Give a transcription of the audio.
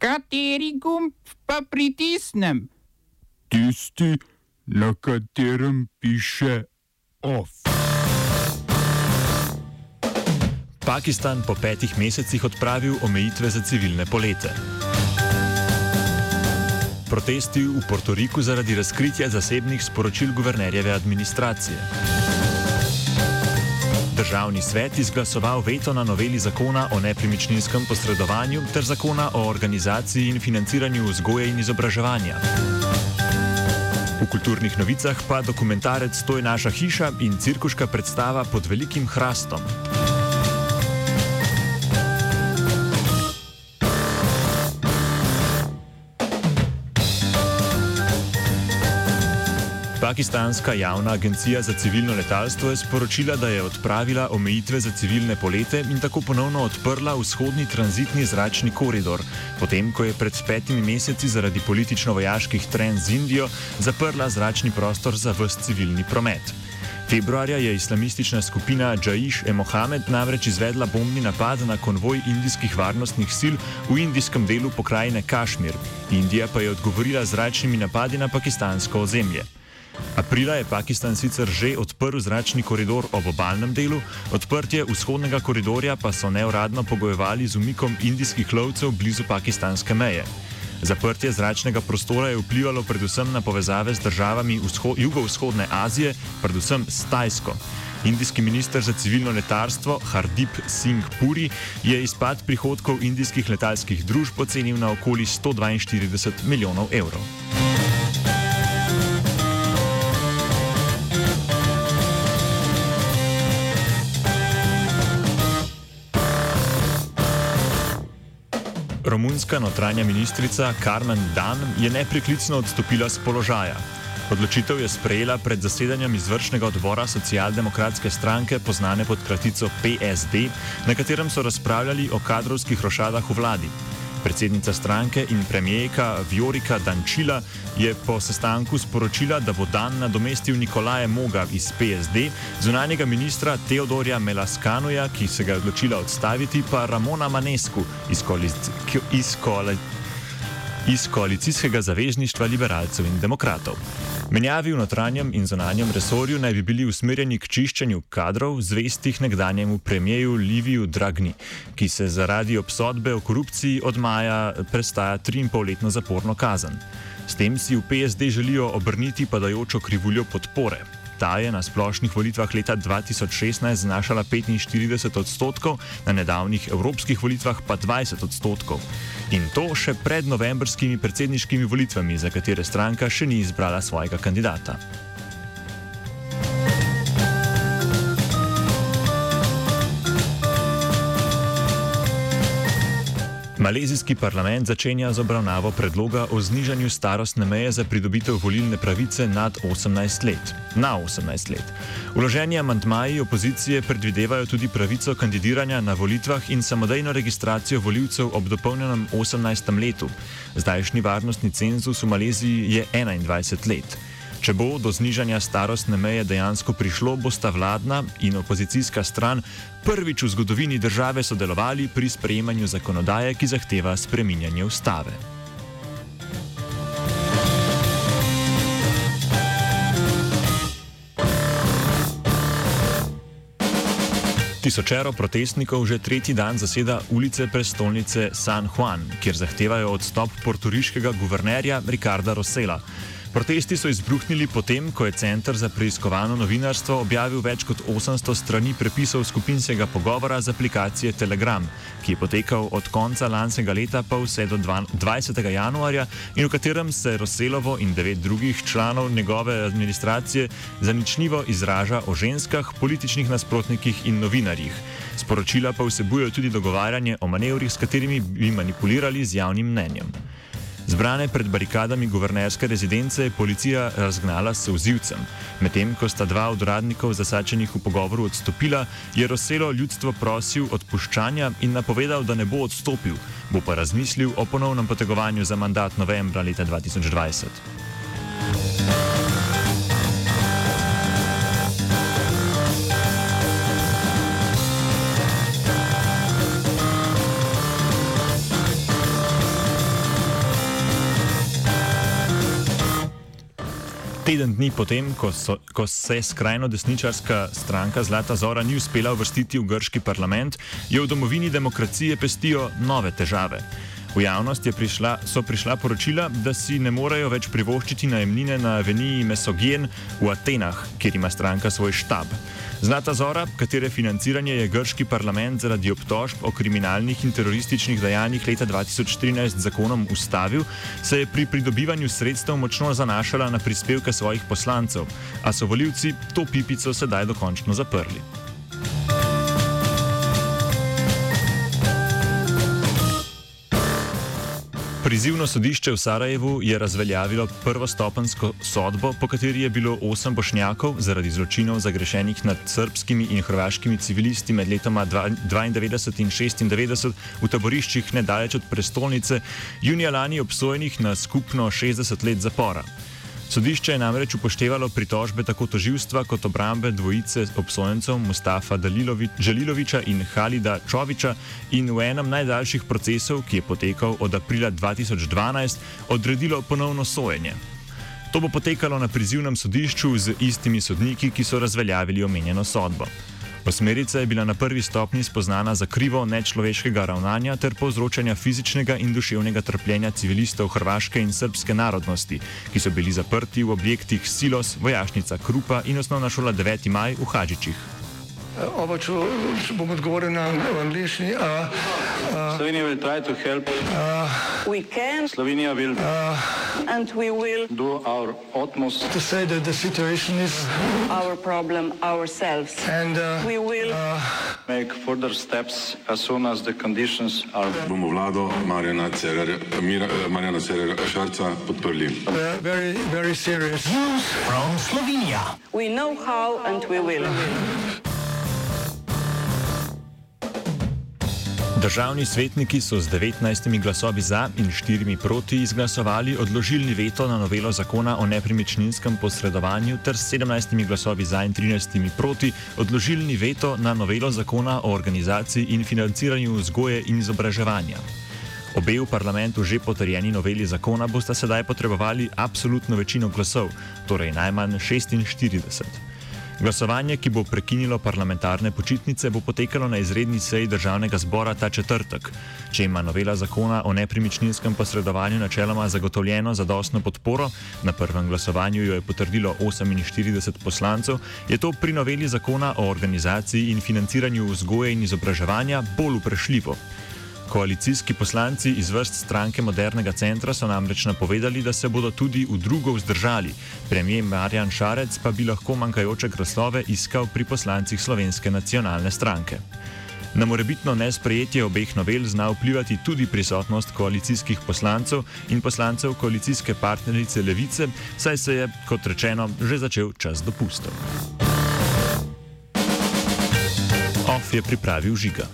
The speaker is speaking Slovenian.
Kateri gumb pa pritisnem? Tisti, na katerem piše OF. Pakistan po petih mesecih odpravil omejitve za civilne polete. Protesti v Portoriku zaradi razkritja zasebnih sporočil guvernerjeve administracije. Državni svet izglasoval veto na noveli zakona o nepremičninskem posredovanju ter zakona o organizaciji in financiranju vzgoje in izobraževanja. V kulturnih novicah pa dokumentarec To je naša hiša in cirkuška predstava pod velikim hrastom. Pakistanska javna agencija za civilno letalstvo je sporočila, da je odpravila omejitve za civilne polete in tako ponovno odprla vzhodni tranzitni zračni koridor, potem ko je pred petimi meseci zaradi politično-vojaških trenj z Indijo zaprla zračni prostor za vse civilni promet. Februarja je islamistična skupina Džajiš e Mohamed namreč izvedla bombni napad na konvoj indijskih varnostnih sil v indijskem delu pokrajine Kašmir. Indija pa je odgovorila z zračnimi napadi na pakistansko ozemlje. Aprila je Pakistan sicer že odprl zračni koridor ob obalnem delu, odprtje vzhodnega koridorja pa so neuradno pogojevali z umikom indijskih lovcev blizu pakistanske meje. Zaprtje zračnega prostora je vplivalo predvsem na povezave z državami jugovzhodne Azije, predvsem s Tajsko. Indijski minister za civilno letalstvo Hardip Singh Puri je izpad prihodkov indijskih letalskih družb ocenil na okoli 142 milijonov evrov. Romunska notranja ministrica Carmen Dan je nepreklicno odstopila z položaja. Odločitev je sprejela pred zasedanjem izvršnega odbora socialdemokratske stranke, poznane pod kratico PSD, na katerem so razpravljali o kadrovskih rošadah v vladi. Predsednica stranke in premijejka Viorika Dančila je po sestanku sporočila, da bo dan nadomestil Nikolaja Moga iz PSD, zunanjega ministra Teodorja Melaskanoja, ki se ga je odločila odstaviti, pa Ramona Manesku iz, koalic iz, koalic iz koalicijskega zavezništva liberalcev in demokratov. Menjavi v notranjem in zunanjem resorju naj bi bili usmerjeni k čiščenju kadrov, zvestih nekdanjemu premijeju Liviju Dragni, ki se zaradi obsodbe o korupciji od maja prestaja tri in pol letno zaporno kazen. S tem si v PSD želijo obrniti padajočo krivuljo podpore. Ta je na splošnih volitvah leta 2016 znašala 45 odstotkov, na nedavnih evropskih volitvah pa 20 odstotkov. In to še pred novembrskimi predsedniškimi volitvami, za katere stranka še ni izbrala svojega kandidata. Malezijski parlament začenja z obravnavo predloga o znižanju starostne meje za pridobitev volilne pravice nad 18 let. Na 18 let. Uloženi amantmaji opozicije predvidevajo tudi pravico kandidiranja na volitvah in samodejno registracijo voljivcev ob dopolnjenem 18. letu. Zdajšnji varnostni cenzus v Maleziji je 21 let. Če bo do znižanja starostne meje dejansko prišlo, bosta vladna in opozicijska stran prvič v zgodovini države sodelovali pri sprejemanju zakonodaje, ki zahteva spreminjanje ustave. Tisočero protestnikov že tretji dan zaseda ulice prestolnice San Juan, kjer zahtevajo odstop porturiškega guvernerja Ricarda Rosela. Protesti so izbruhnili potem, ko je Centr za preiskovano novinarstvo objavil več kot 800 strani prepisov skupinskega pogovora z aplikacije Telegram, ki je potekal od konca lanskega leta pa vse do 20. januarja in v katerem se Roselovo in devet drugih članov njegove administracije zaničljivo izraža o ženskah, političnih nasprotnikih in novinarjih. Sporočila pa vsebujejo tudi dogovarjanje o manevrih, s katerimi bi manipulirali z javnim mnenjem. Zbrane pred barikadami guvernerske rezidence je policija razgnala s vzivcem. Medtem ko sta dva od uradnikov zasačenih v pogovoru odstopila, je Roselo ljudstvo prosil odpuščanja in napovedal, da ne bo odstopil, bo pa razmislil o ponovnem potegovanju za mandat novembra leta 2020. Teden dni potem, ko, so, ko se skrajno desničarska stranka Zlata Zora ni uspela uvrstiti v grški parlament, jo v domovini demokracije pestijo nove težave. V javnost prišla, so prišla poročila, da si ne morejo več privoščiti najemnine na aveniji Mesogen v Atenah, kjer ima stranka svoj štab. Zlata Zora, katere financiranje je grški parlament zaradi obtožb o kriminalnih in terorističnih dejanjih leta 2013 zakonom ustavil, se je pri pridobivanju sredstev močno zanašala na prispevke svojih poslancev, a so voljivci to pipico sedaj dokončno zaprli. Prizivno sodišče v Sarajevu je razveljavilo prvostopensko sodbo, po kateri je bilo osem bošnjakov zaradi zločinov zagrešenih nad srpskimi in hrvaškimi civilisti med letoma 92 in 96 v taboriščih nedaleč od prestolnice junija lani obsojenih na skupno 60 let zapora. Sodišče je namreč upoštevalo pritožbe tako toživstva kot obrambe dvojice obsojencev Mustafa Želiloviča in Halida Čoviča in v enem najdaljših procesov, ki je potekal od aprila 2012, odredilo ponovno sojenje. To bo potekalo na prizivnem sodišču z istimi sodniki, ki so razveljavili omenjeno sodbo. Osmerica je bila na prvi stopni spoznana za krivo nečloveškega ravnanja ter povzročanja fizičnega in duševnega trpljenja civilistov hrvaške in srpske narodnosti, ki so bili zaprti v objektih Silos, vojašnica Krupa in osnovna šola 9. maj v Hadžičih. Oba, če, če bom odgovoril na angliški. Slovenija bo poskušala pomagati. Slovenija bo naredila naš utmost, da bo rekla, da je situacija naš problem, sami. In bomo naredili nadaljnje korake, as soon as the conditions are. Bomo vlado Marjana Cererera Šarca podprli. Very, very serious news from Slovenija. We know how and we will. Državni svetniki so z 19 glasovi za in 4 proti izglasovali odložilni veto na novelo zakona o nepremičninskem posredovanju ter s 17 glasovi za in 13 proti odložilni veto na novelo zakona o organizaciji in financiranju vzgoje in izobraževanja. Obe v parlamentu že potrjeni noveli zakona bosta sedaj potrebovali absolutno večino glasov, torej najmanj 46. Glasovanje, ki bo prekinilo parlamentarne počitnice, bo potekalo na izredni seji državnega zbora ta četrtek. Če ima novela zakona o nepremičninskem posredovanju načeloma zagotovljeno zadostno podporo, na prvem glasovanju jo je potrdilo 48 poslancev, je to pri noveli zakona o organizaciji in financiranju vzgoje in izobraževanja bolj uprešljivo. Koalicijski poslanci iz vrst stranke Modernega centra so namreč napovedali, da se bodo tudi v drugo vzdržali. Premijer Marjan Šarec pa bi lahko manjkajoče glasove iskal pri poslancih Slovenske nacionalne stranke. Na morebitno nesprejetje obeh novel zna vplivati tudi prisotnost koalicijskih poslancev in poslancev koalicijske partnerice Levice, saj se je, kot rečeno, že začel čas dopustov. OF je pripravil žiga.